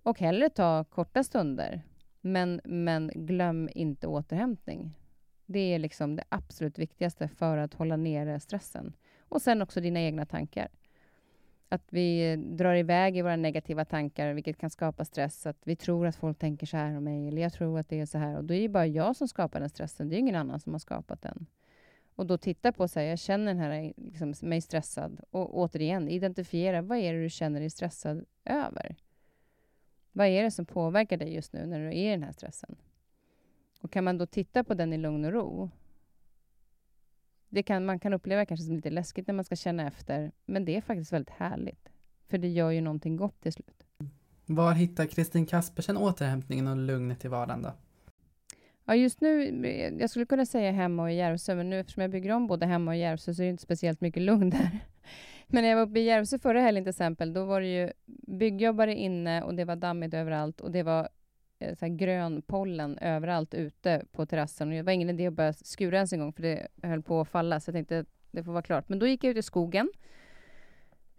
Och hellre ta korta stunder, men, men glöm inte återhämtning. Det är liksom det absolut viktigaste för att hålla nere stressen. Och sen också dina egna tankar. Att vi drar iväg i våra negativa tankar, vilket kan skapa stress. Att vi tror att folk tänker så här om mig, eller jag tror att det är så här. Och då är det bara jag som skapar den stressen. Det är ingen annan som har skapat den. Och då titta på sig, jag känner den här, liksom, mig stressad. Och återigen, identifiera, vad är det du känner dig stressad över? Vad är det som påverkar dig just nu när du är i den här stressen? Och kan man då titta på den i lugn och ro det kan, man kan uppleva kanske som lite läskigt när man ska känna efter, men det är faktiskt väldigt härligt. För det gör ju någonting gott till slut. Var hittar Kristin Kaspersen återhämtningen och lugnet i vardagen då? Ja, just nu, jag skulle kunna säga hemma och i Järvsö, men nu eftersom jag bygger om både hemma och Järvsö så är det inte speciellt mycket lugn där. Men när jag var uppe i Järvsö förra helgen till exempel, då var det ju byggjobbare inne och det var dammigt överallt och det var Eh, så grön pollen överallt ute på terrassen. Och det var ingen idé att börja skura ens en gång, för det höll på att falla. Så jag tänkte att det får vara klart. Men då gick jag ut i skogen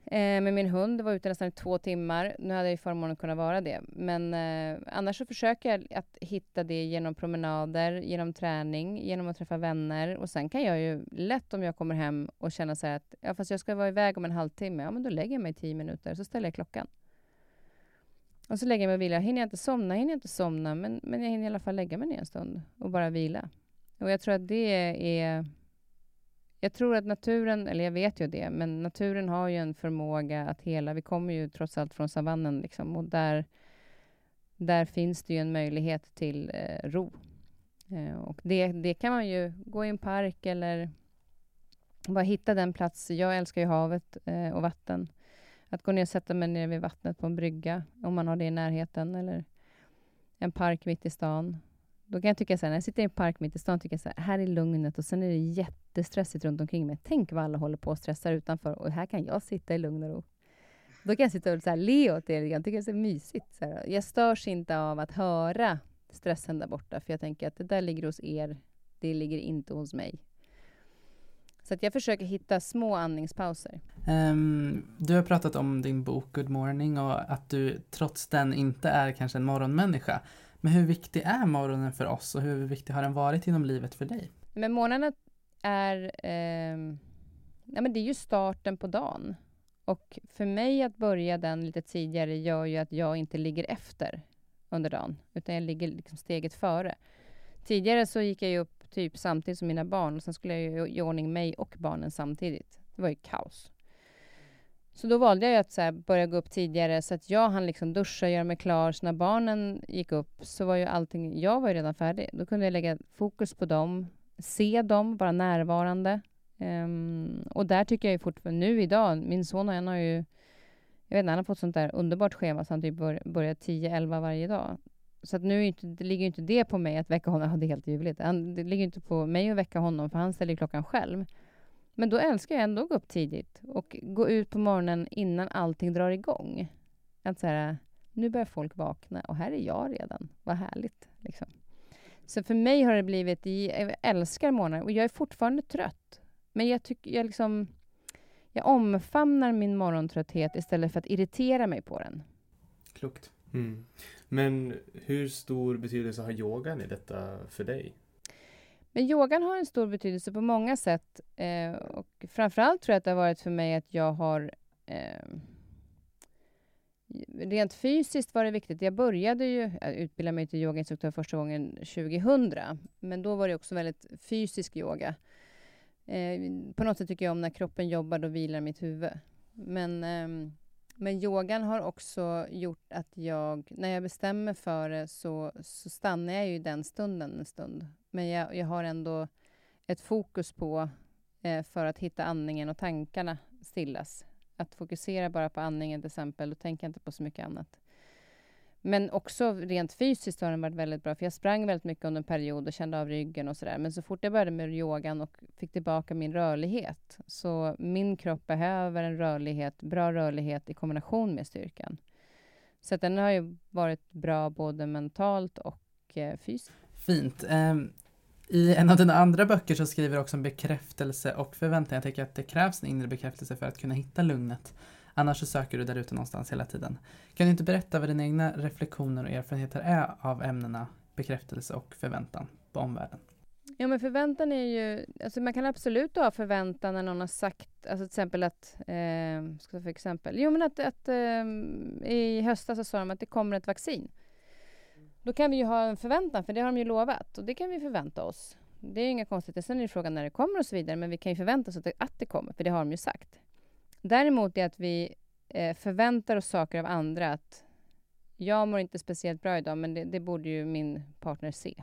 eh, med min hund. Var ute nästan i två timmar. Nu hade jag ju förmånen att kunna vara det. Men eh, annars så försöker jag att hitta det genom promenader, genom träning, genom att träffa vänner. Och sen kan jag ju lätt om jag kommer hem och känner så här att ja, fast jag ska vara iväg om en halvtimme. Ja, men då lägger jag mig tio minuter, så ställer jag klockan. Och så lägger jag mig och vilar. Hinner jag inte somna, hinner jag inte somna. Men, men jag hinner i alla fall lägga mig ner en stund och bara vila. Och jag tror att det är... Jag tror att naturen, eller jag vet ju det, men naturen har ju en förmåga att hela. Vi kommer ju trots allt från savannen liksom, och där, där finns det ju en möjlighet till eh, ro. Eh, och det, det kan man ju gå i en park eller bara hitta den plats. Jag älskar ju havet eh, och vatten. Att gå ner och sätta mig ner vid vattnet på en brygga, om man har det i närheten, eller en park mitt i stan. Då kan jag tycka så här, när jag sitter i en park mitt i stan, tycker jag så här, här är lugnet och sen är det jättestressigt runt omkring mig. Tänk vad alla håller på och stressar utanför och här kan jag sitta i lugn och ro. Då kan jag sitta och så här, le åt det. Jag tycker det är så mysigt. Så här. Jag störs inte av att höra stressen där borta, för jag tänker att det där ligger hos er. Det ligger inte hos mig. Så att jag försöker hitta små andningspauser. Um, du har pratat om din bok Good Morning och att du trots den inte är kanske en morgonmänniska. Men hur viktig är morgonen för oss och hur viktig har den varit inom livet för dig? Men morgonen är, eh, ja, men det är ju starten på dagen. Och för mig att börja den lite tidigare gör ju att jag inte ligger efter under dagen, utan jag ligger liksom steget före. Tidigare så gick jag ju upp typ samtidigt som mina barn och sen skulle jag ju i ordning mig och barnen samtidigt. Det var ju kaos. Så då valde jag att så här, börja gå upp tidigare så att jag hann liksom duscha, göra mig klar. Så när barnen gick upp så var ju allting, jag var ju redan färdig. Då kunde jag lägga fokus på dem, se dem, vara närvarande. Um, och där tycker jag ju fortfarande, nu idag, min son han har ju, jag vet inte, han har fått sånt där underbart schema så han typ bör, börjar 10-11 varje dag. Så att nu inte, det ligger inte det på mig att väcka honom. [LAUGHS] Det är helt ljuvligt. Det ligger inte på mig att väcka honom, för han ställer klockan själv. Men då älskar jag ändå att gå upp tidigt och gå ut på morgonen innan allting drar igång. Att så här, nu börjar folk vakna och här är jag redan. Vad härligt. Liksom. Så för mig har det blivit, jag älskar morgnar och jag är fortfarande trött. Men jag tycker, jag liksom, jag omfamnar min morgontrötthet istället för att irritera mig på den. Klokt. Mm. Men hur stor betydelse har yogan i detta för dig? Men yogan har en stor betydelse på många sätt. Eh, och framförallt tror jag att det har varit för mig att jag har... Eh, rent fysiskt var det viktigt. Jag började ju jag utbilda mig till yogainstruktör första gången 2000, men då var det också väldigt fysisk yoga. Eh, på något sätt tycker jag om när kroppen jobbar, då vilar mitt huvud. Men, eh, men yogan har också gjort att jag, när jag bestämmer för det, så, så stannar jag ju i den stunden en stund. Men jag, jag har ändå ett fokus på, eh, för att hitta andningen och tankarna stillas. Att fokusera bara på andningen till exempel, då tänker jag inte på så mycket annat. Men också rent fysiskt har den varit väldigt bra, för jag sprang väldigt mycket under en period och kände av ryggen och sådär. Men så fort jag började med yogan och fick tillbaka min rörlighet, så min kropp behöver en rörlighet, bra rörlighet i kombination med styrkan. Så den har ju varit bra både mentalt och eh, fysiskt. Fint. Um, I en av dina andra böcker så skriver du också om bekräftelse och förväntan. Jag tänker att det krävs en inre bekräftelse för att kunna hitta lugnet. Annars så söker du där ute någonstans hela tiden. Kan du inte berätta vad dina egna reflektioner och erfarenheter är av ämnena bekräftelse och förväntan på omvärlden? Ja, men förväntan är ju... Alltså man kan absolut ha förväntan när någon har sagt, alltså till exempel att... Eh, ska jag för exempel? Jo, men att, att eh, i höstas så sa de att det kommer ett vaccin. Då kan vi ju ha en förväntan, för det har de ju lovat. Och det kan vi förvänta oss. Det är ju inga konstigheter. Sen är det frågan när det kommer och så vidare, men vi kan ju förvänta oss att det, att det kommer, för det har de ju sagt. Däremot är att vi eh, förväntar oss saker av andra. Att jag mår inte speciellt bra idag, men det, det borde ju min partner se.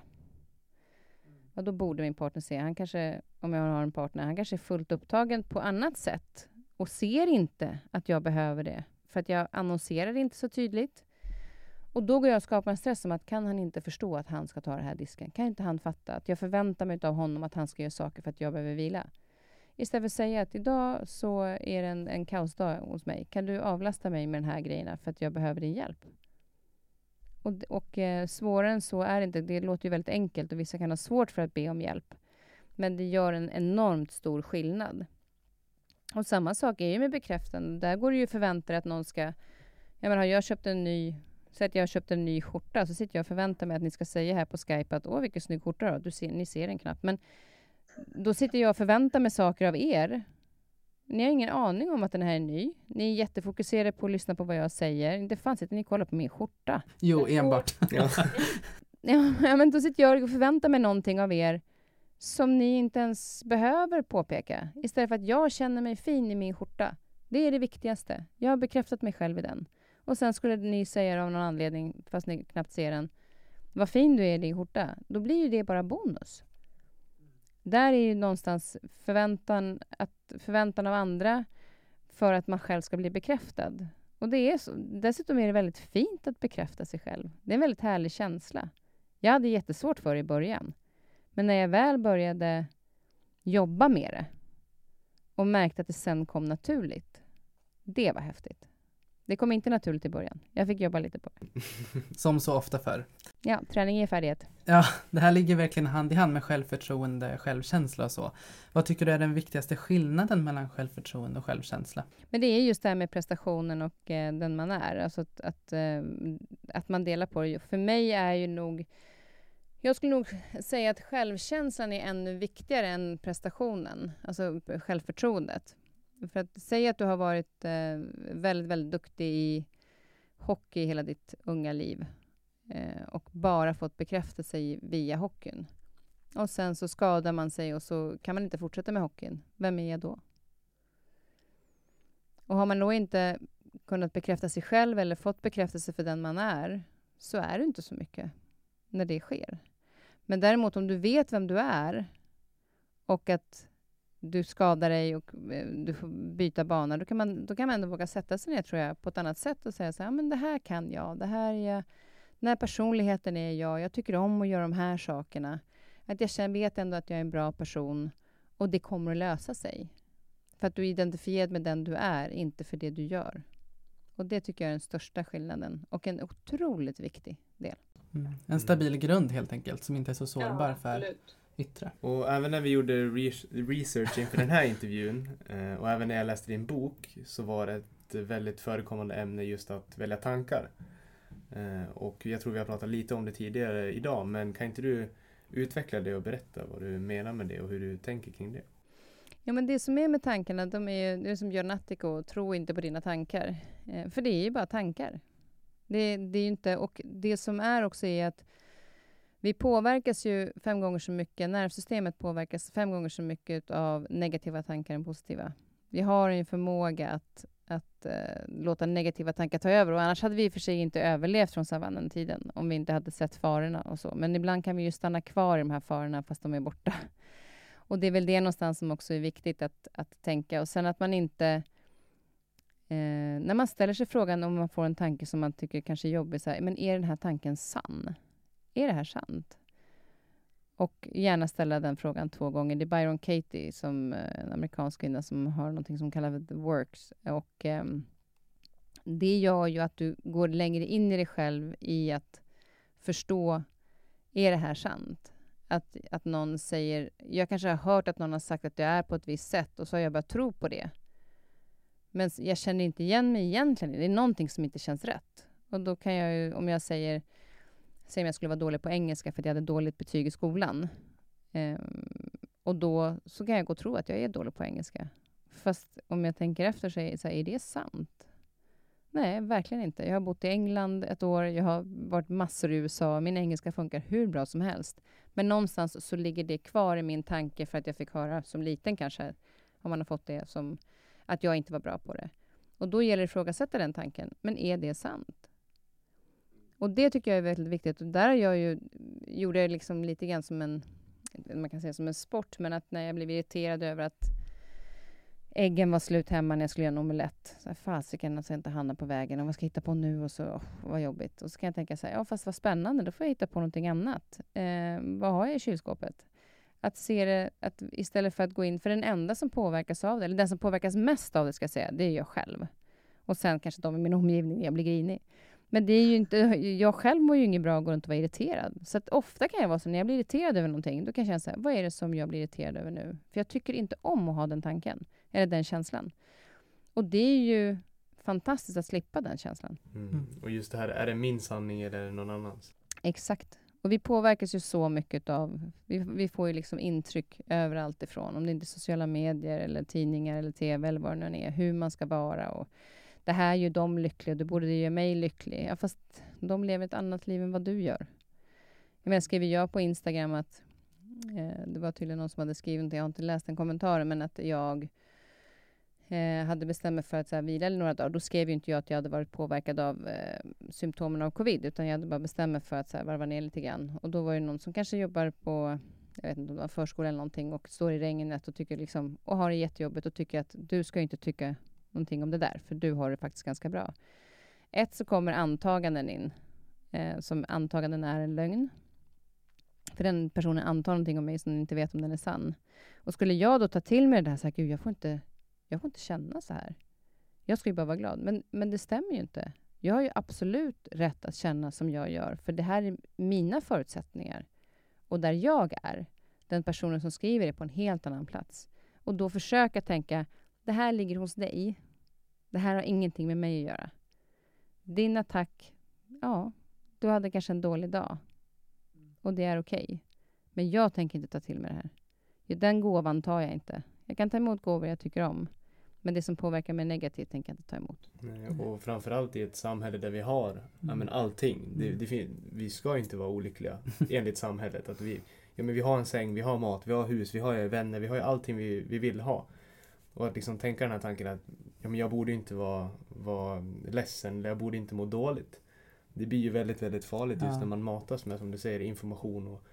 Och då borde min partner se. Han kanske, om jag har en partner, han kanske är fullt upptagen på annat sätt och ser inte att jag behöver det. För att jag annonserar inte så tydligt. Och då går jag och skapar en stress om att kan han inte förstå att han ska ta den här disken? Kan inte han fatta att jag förväntar mig av honom att han ska göra saker för att jag behöver vila? Istället för att säga att idag så är det en, en kaosdag hos mig. Kan du avlasta mig med den här grejerna för att jag behöver din hjälp? Och, och eh, svårare än så är det inte. Det låter ju väldigt enkelt och vissa kan ha svårt för att be om hjälp. Men det gör en enormt stor skillnad. Och samma sak är ju med bekräftande. Där går det ju förvänta att någon ska... Jag menar, har jag köpt en ny... Säg att jag har köpt en ny skjorta, så sitter jag och förväntar mig att ni ska säga här på Skype att åh, vilken snygg skjorta du ser, Ni ser den knappt. Men då sitter jag och förväntar mig saker av er. Ni har ingen aning om att den här är ny. Ni är jättefokuserade på att lyssna på vad jag säger. Inte fan sitter ni och kollar på min skjorta. Jo, enbart. [LAUGHS] Ja. ja, men då sitter jag och förväntar mig någonting av er som ni inte ens behöver påpeka. Istället för att jag känner mig fin i min skjorta. Det är det viktigaste. Jag har bekräftat mig själv i den. Och sen skulle ni säga av någon anledning, fast ni knappt ser den, vad fin du är i din skjorta. Då blir ju det bara bonus. Där är ju någonstans förväntan, att, förväntan av andra för att man själv ska bli bekräftad. Och det är så. Dessutom är det väldigt fint att bekräfta sig själv. Det är en väldigt härlig känsla. Jag hade jättesvårt för det i början. Men när jag väl började jobba med det och märkte att det sen kom naturligt, det var häftigt. Det kom inte naturligt i början. Jag fick jobba lite på det. [LAUGHS] Som så ofta förr. Ja, träning är färdighet. Ja, det här ligger verkligen hand i hand med självförtroende, självkänsla och så. Vad tycker du är den viktigaste skillnaden mellan självförtroende och självkänsla? Men det är just det här med prestationen och eh, den man är. Alltså att, att, eh, att man delar på det. För mig är ju nog... Jag skulle nog säga att självkänslan är ännu viktigare än prestationen, alltså självförtroendet. För att säga att du har varit eh, väldigt, väldigt duktig i hockey hela ditt unga liv eh, och bara fått bekräftelse via hockeyn. Och sen så skadar man sig och så kan man inte fortsätta med hockeyn. Vem är jag då? Och har man då inte kunnat bekräfta sig själv eller fått bekräftelse för den man är, så är det inte så mycket när det sker. Men däremot om du vet vem du är och att du skadar dig och eh, du får byta bana, då kan man, då kan man ändå våga sätta sig ner tror jag, på ett annat sätt och säga så här, men det här kan jag, det här är jag, den här personligheten är jag, jag tycker om att göra de här sakerna. Att jag känner, vet ändå att jag är en bra person och det kommer att lösa sig. För att du är identifierad med den du är, inte för det du gör. Och det tycker jag är den största skillnaden och en otroligt viktig del. Mm. En stabil grund helt enkelt, som inte är så sårbar ja, för yttre. Och även när vi gjorde research inför den här intervjun eh, och även när jag läste din bok så var det ett väldigt förekommande ämne just att välja tankar. Eh, och jag tror vi har pratat lite om det tidigare idag men kan inte du utveckla det och berätta vad du menar med det och hur du tänker kring det? Ja, men det som är med tankarna, de är ju, det är som Björn Attiko, tro inte på dina tankar. Eh, för det är ju bara tankar. Det, det är inte, och det som är också är att vi påverkas ju fem gånger så mycket, nervsystemet påverkas fem gånger så mycket av negativa tankar än positiva. Vi har en förmåga att, att eh, låta negativa tankar ta över och annars hade vi i och för sig inte överlevt från savannen-tiden om vi inte hade sett farorna och så. Men ibland kan vi ju stanna kvar i de här farorna fast de är borta. [LAUGHS] Och det är väl det någonstans som också är viktigt att, att tänka. Och sen att man inte... Eh, när man ställer sig frågan om man får en tanke som man tycker kanske är jobbig, så här, men är den här tanken sann? Är det här sant? Och gärna ställa den frågan två gånger. Det är Byron Katie, som eh, en amerikansk kvinna, som har något som kallas The Works. Och eh, det gör ju att du går längre in i dig själv i att förstå, är det här sant? Att, att någon säger, jag kanske har hört att någon har sagt att jag är på ett visst sätt och så har jag börjat tro på det. Men jag känner inte igen mig egentligen. Det är någonting som inte känns rätt. Och då kan jag ju, om jag säger, Säg om jag skulle vara dålig på engelska för att jag hade dåligt betyg i skolan. Um, och då så kan jag gå och tro att jag är dålig på engelska. Fast om jag tänker efter så är, så här, är det sant? Nej, verkligen inte. Jag har bott i England ett år, jag har varit massor i USA, min engelska funkar hur bra som helst. Men någonstans så ligger det kvar i min tanke för att jag fick höra som liten kanske, om man har fått det, som att jag inte var bra på det. Och då gäller det att ifrågasätta den tanken. Men är det sant? Och det tycker jag är väldigt viktigt. Och där jag ju, gjorde jag liksom lite grann som en, man kan säga som en sport, men att när jag blev irriterad över att äggen var slut hemma när jag skulle göra en omelett. Fasiken alltså inte hamnar på vägen. Och vad ska jag hitta på nu? Och så, oh, vad jobbigt. Och så kan jag tänka så här, ja fast vad spännande, då får jag hitta på någonting annat. Eh, vad har jag i kylskåpet? Att se det, att istället för att gå in, för den enda som påverkas av det, eller den som påverkas mest av det ska jag säga, det är jag själv. Och sen kanske de i min omgivning, jag blir grinig. Men det är ju inte, jag själv mår ju inget bra att gå runt och vara irriterad. Så att ofta kan jag vara så, när jag blir irriterad över någonting, då kan jag känna så här, vad är det som jag blir irriterad över nu? För jag tycker inte om att ha den tanken, eller den känslan. Och det är ju fantastiskt att slippa den känslan. Mm. mm. Och just det här, är det min sanning eller är det någon annans? Exakt. Och vi påverkas ju så mycket av, vi, vi får ju liksom intryck överallt ifrån, om det inte är sociala medier eller tidningar eller tv eller vad det nu är, hur man ska vara och det här gör dem lyckliga, det borde göra mig lycklig. Ja, fast de lever ett annat liv än vad du gör. Jag menar, skriver jag på Instagram att eh, det var tydligen någon som hade skrivit, jag har inte läst den kommentaren, men att jag eh, hade bestämt mig för att så här, vila några dagar. Då skrev ju inte jag att jag hade varit påverkad av eh, symptomen av covid, utan jag hade bara bestämt mig för att så här, varva ner lite grann. Och då var det någon som kanske jobbar på jag vet inte om det var förskola eller någonting och står i regnet och tycker liksom och har det jättejobbigt och tycker att du ska inte tycka någonting om det där, för du har det faktiskt ganska bra. Ett, så kommer antaganden in, eh, som antaganden är en lögn. För den personen antar någonting om mig som inte vet om den är sann. Och skulle jag då ta till mig det här, så här gud, jag får inte, jag får inte känna så här. Jag ska ju bara vara glad. Men, men det stämmer ju inte. Jag har ju absolut rätt att känna som jag gör, för det här är mina förutsättningar. Och där jag är, den personen som skriver är på en helt annan plats. Och då försöka tänka, det här ligger hos dig. Det här har ingenting med mig att göra. Din attack, ja, du hade kanske en dålig dag. Och det är okej. Okay. Men jag tänker inte ta till mig det här. Den gåvan tar jag inte. Jag kan ta emot gåvor jag tycker om. Men det som påverkar mig negativt tänker jag inte ta emot. Nej, och framförallt i ett samhälle där vi har mm. ja, men allting. Det, mm. det, vi ska inte vara olyckliga [LAUGHS] enligt samhället. Att vi, ja, men vi har en säng, vi har mat, vi har hus, vi har vänner, vi har allting vi, vi vill ha. Och att liksom tänka den här tanken att ja, men jag borde inte vara, vara ledsen eller jag borde inte må dåligt. Det blir ju väldigt, väldigt farligt ja. just när man matas med, som du säger, information och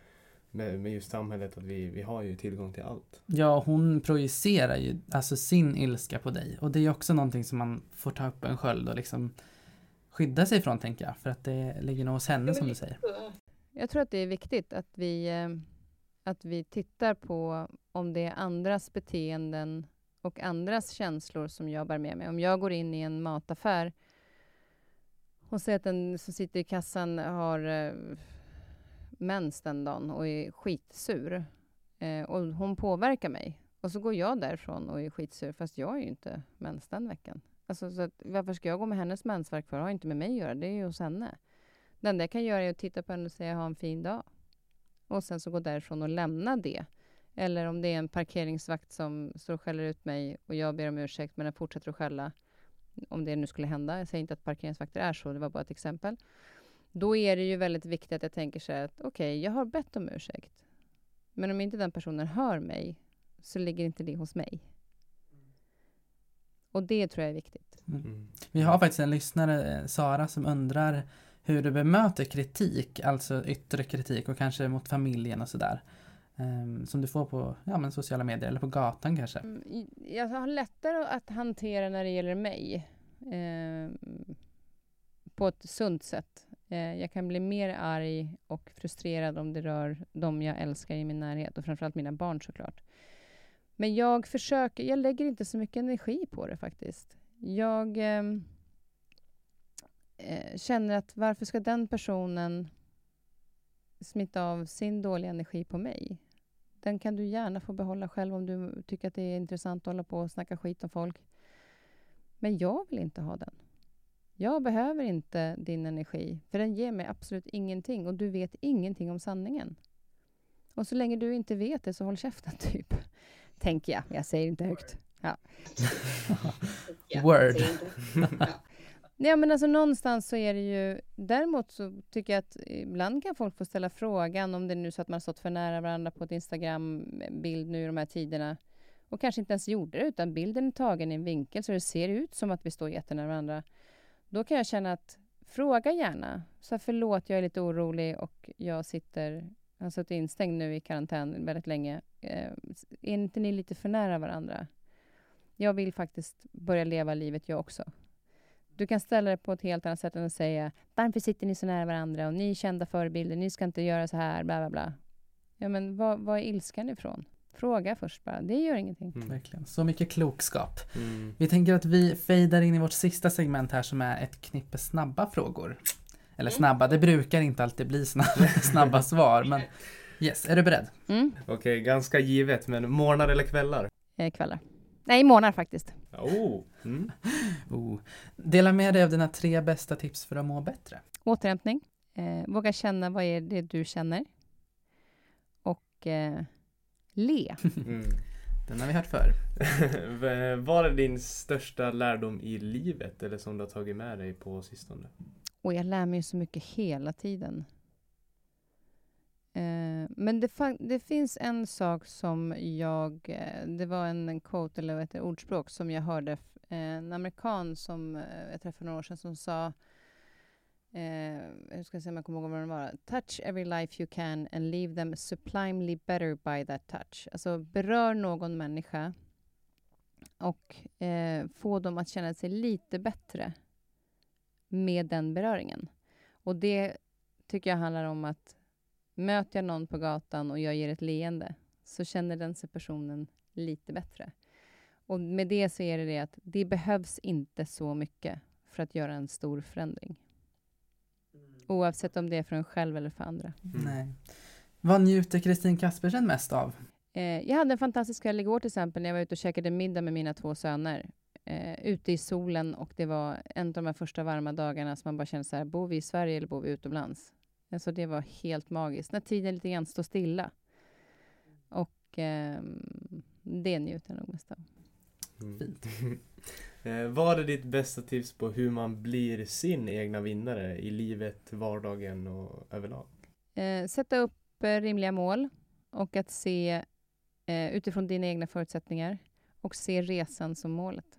med, med just samhället att vi, vi har ju tillgång till allt. Ja, hon projicerar ju alltså sin ilska på dig och det är också någonting som man får ta upp en sköld och liksom skydda sig från tänker jag, för att det ligger nog hos henne som du säger. Jag tror att det är viktigt att vi, eh, att vi tittar på om det är andras beteenden och andras känslor som jag bär med mig. Om jag går in i en mataffär och ser att den som sitter i kassan har eh, mens den dagen och är skitsur eh, och hon påverkar mig och så går jag därifrån och är skitsur fast jag är ju inte mens den veckan. Alltså, så att, varför ska jag gå med hennes mensvärk för? Det har inte med mig att göra, det är ju hos henne. Det enda jag kan göra är att titta på henne och säga ha en fin dag. Och sen så gå därifrån och lämna det eller om det är en parkeringsvakt som står och skäller ut mig och jag ber om ursäkt men den fortsätter att skälla. Om det nu skulle hända. Jag säger inte att parkeringsvakter är så, det var bara ett exempel. Då är det ju väldigt viktigt att jag tänker så här att okej, okay, jag har bett om ursäkt. Men om inte den personen hör mig så ligger inte det hos mig. Och det tror jag är viktigt. Mm. mm. Vi har faktiskt en lyssnare, eh, Sara, som undrar hur du bemöter kritik, alltså yttre kritik och kanske mot familjen och sådär. Um, som du får på ja, men sociala medier eller på gatan kanske? Mm, jag har lättare att hantera när det gäller mig. Eh, på ett sunt sätt. Eh, jag kan bli mer arg och frustrerad om det rör de jag älskar i min närhet och framförallt mina barn såklart. Men jag försöker, jag lägger inte så mycket energi på det faktiskt. Jag ehm, eh, känner att varför ska den personen smitta av sin dåliga energi på mig? Den kan du gärna få behålla själv om du tycker att det är intressant att hålla på och snacka skit om folk. Men jag vill inte ha den. Jag behöver inte din energi, för den ger mig absolut ingenting och du vet ingenting om sanningen. Och så länge du inte vet det, så håll käften, [LAUGHS] typ. Tänker jag. Jag säger inte högt. Ja. [LAUGHS] Word. Nej, men alltså någonstans så är det ju... Däremot så tycker jag att ibland kan folk få ställa frågan om det är nu så att man har stått för nära varandra på ett Instagram-bild nu i de här tiderna och kanske inte ens gjorde det, utan bilden är tagen i en vinkel så det ser ut som att vi står jättenära varandra. Då kan jag känna att fråga gärna. Så här, förlåt, jag är lite orolig och jag sitter, jag har suttit instängd nu i karantän väldigt länge. Eh, är inte ni lite för nära varandra? Jag vill faktiskt börja leva livet jag också. Du kan ställa det på ett helt annat sätt än att säga varför sitter ni så nära varandra och ni är kända förebilder, ni ska inte göra så här, bla bla bla. Ja, men vad, vad är ilskan ifrån? Fråga först bara, det gör ingenting. Mm. Verkligen, så mycket klokskap. Mm. Vi tänker att vi fejdar in i vårt sista segment här som är ett knippe snabba frågor. Eller mm. snabba, det brukar inte alltid bli snabba, [LAUGHS] snabba svar, men yes, är du beredd? Mm. Okej, okay, ganska givet, men morgnar eller kvällar? Eh, kvällar. Nej, månader faktiskt. Oh. Mm. [LAUGHS] oh. Dela med dig av dina tre bästa tips för att må bättre. Återhämtning. Eh, våga känna vad är det du känner. Och eh, le. [LAUGHS] Mm. Den har vi hört förr. [LAUGHS] vad är din största lärdom i livet eller som du har tagit med dig på sistone? Och jag lär mig så mycket hela tiden. Eh, men det, det, finns en sak som jag... Eh, det var en quote, eller ett ordspråk, som jag hörde. Eh, en amerikan som eh, jag träffade för några år sedan som sa... Eh, hur ska se om jag kommer ihåg vad den var. Touch every life you can and leave them sublimely better by that touch. Alltså berör någon människa och eh, få dem att känna sig lite bättre med den beröringen. Och det tycker jag handlar om att Möter jag någon på gatan och jag ger ett leende så känner den sig personen lite bättre. Och med det så är det det att det behövs inte så mycket för att göra en stor förändring. Mm. Oavsett om det är för en själv eller för andra. Mm. Nej. Vad njuter Kristin Kaspersen mest av? Eh, jag hade en fantastisk kväll igår till exempel när jag var ute och käkade middag med mina två söner. Eh, ute i solen och det var en av de här första varma dagarna som man bara kände så här, bor vi i Sverige eller bor vi utomlands? Alltså det var helt magiskt. När tiden lite grann står stilla. Och eh, det njuter jag nog mest av. Mm. Fint. [LAUGHS] eh, vad är ditt bästa tips på hur man blir sin egna vinnare i livet, vardagen och överlag? Eh, sätta upp eh, rimliga mål och att se eh, utifrån dina egna förutsättningar och se resan som målet.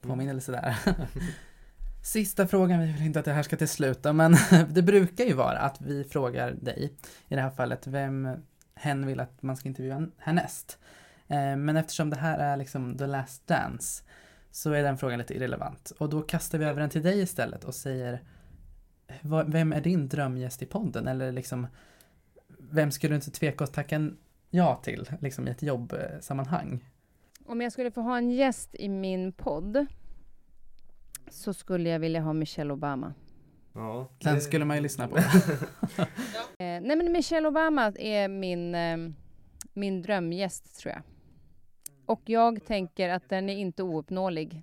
Påminnelse där. [LAUGHS] Sista frågan, vi vill inte att det här ska till sluta, men [LAUGHS] det brukar ju vara att vi frågar dig, i det här fallet, vem hen vill att man ska intervjua härnäst. Eh, men eftersom det här är liksom the last dance så är den frågan lite irrelevant. Och då kastar vi över den till dig istället och säger Vem är din drömgäst i podden? Eller liksom Vem skulle du inte tveka att tacka ja till liksom i ett jobbsammanhang? Om jag skulle få ha en gäst i min podd så skulle jag vilja ha Michelle Obama. Ja, det... Den skulle man ju lyssna på. [LAUGHS] [LAUGHS] eh, nej men Michelle Obama är min, eh, min drömgäst tror jag. Och jag tänker att den är inte ouppnåelig.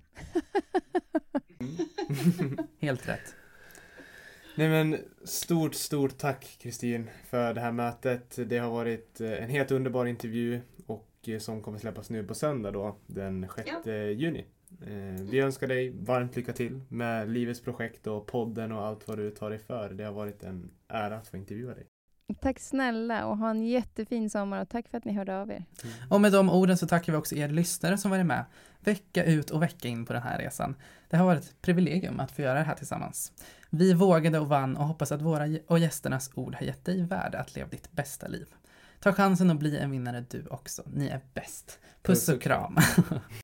[LAUGHS] Helt rätt. Nej men stort, stort tack Kristin för det här mötet. Det har varit eh, en helt underbar intervju och som kommer släppas nu på söndag då, den 6 juni. Eh, Vi önskar dig varmt lycka till med livets projekt och podden och allt vad du tar dig för. Det har varit en ära att få intervjua dig. Tack snälla och ha en jättefin sommar och tack för att ni hörde av er. Och med de orden så tackar vi också er lyssnare som varit med vecka ut och vecka in på den här resan. Det har varit ett privilegium att få göra det här tillsammans. Vi vågade och vann och hoppas att våra och gästernas ord har gett dig värde att leva ditt bästa liv. Ta chansen att bli en vinnare du också. Ni är bäst. Puss och kram. [LAUGHS]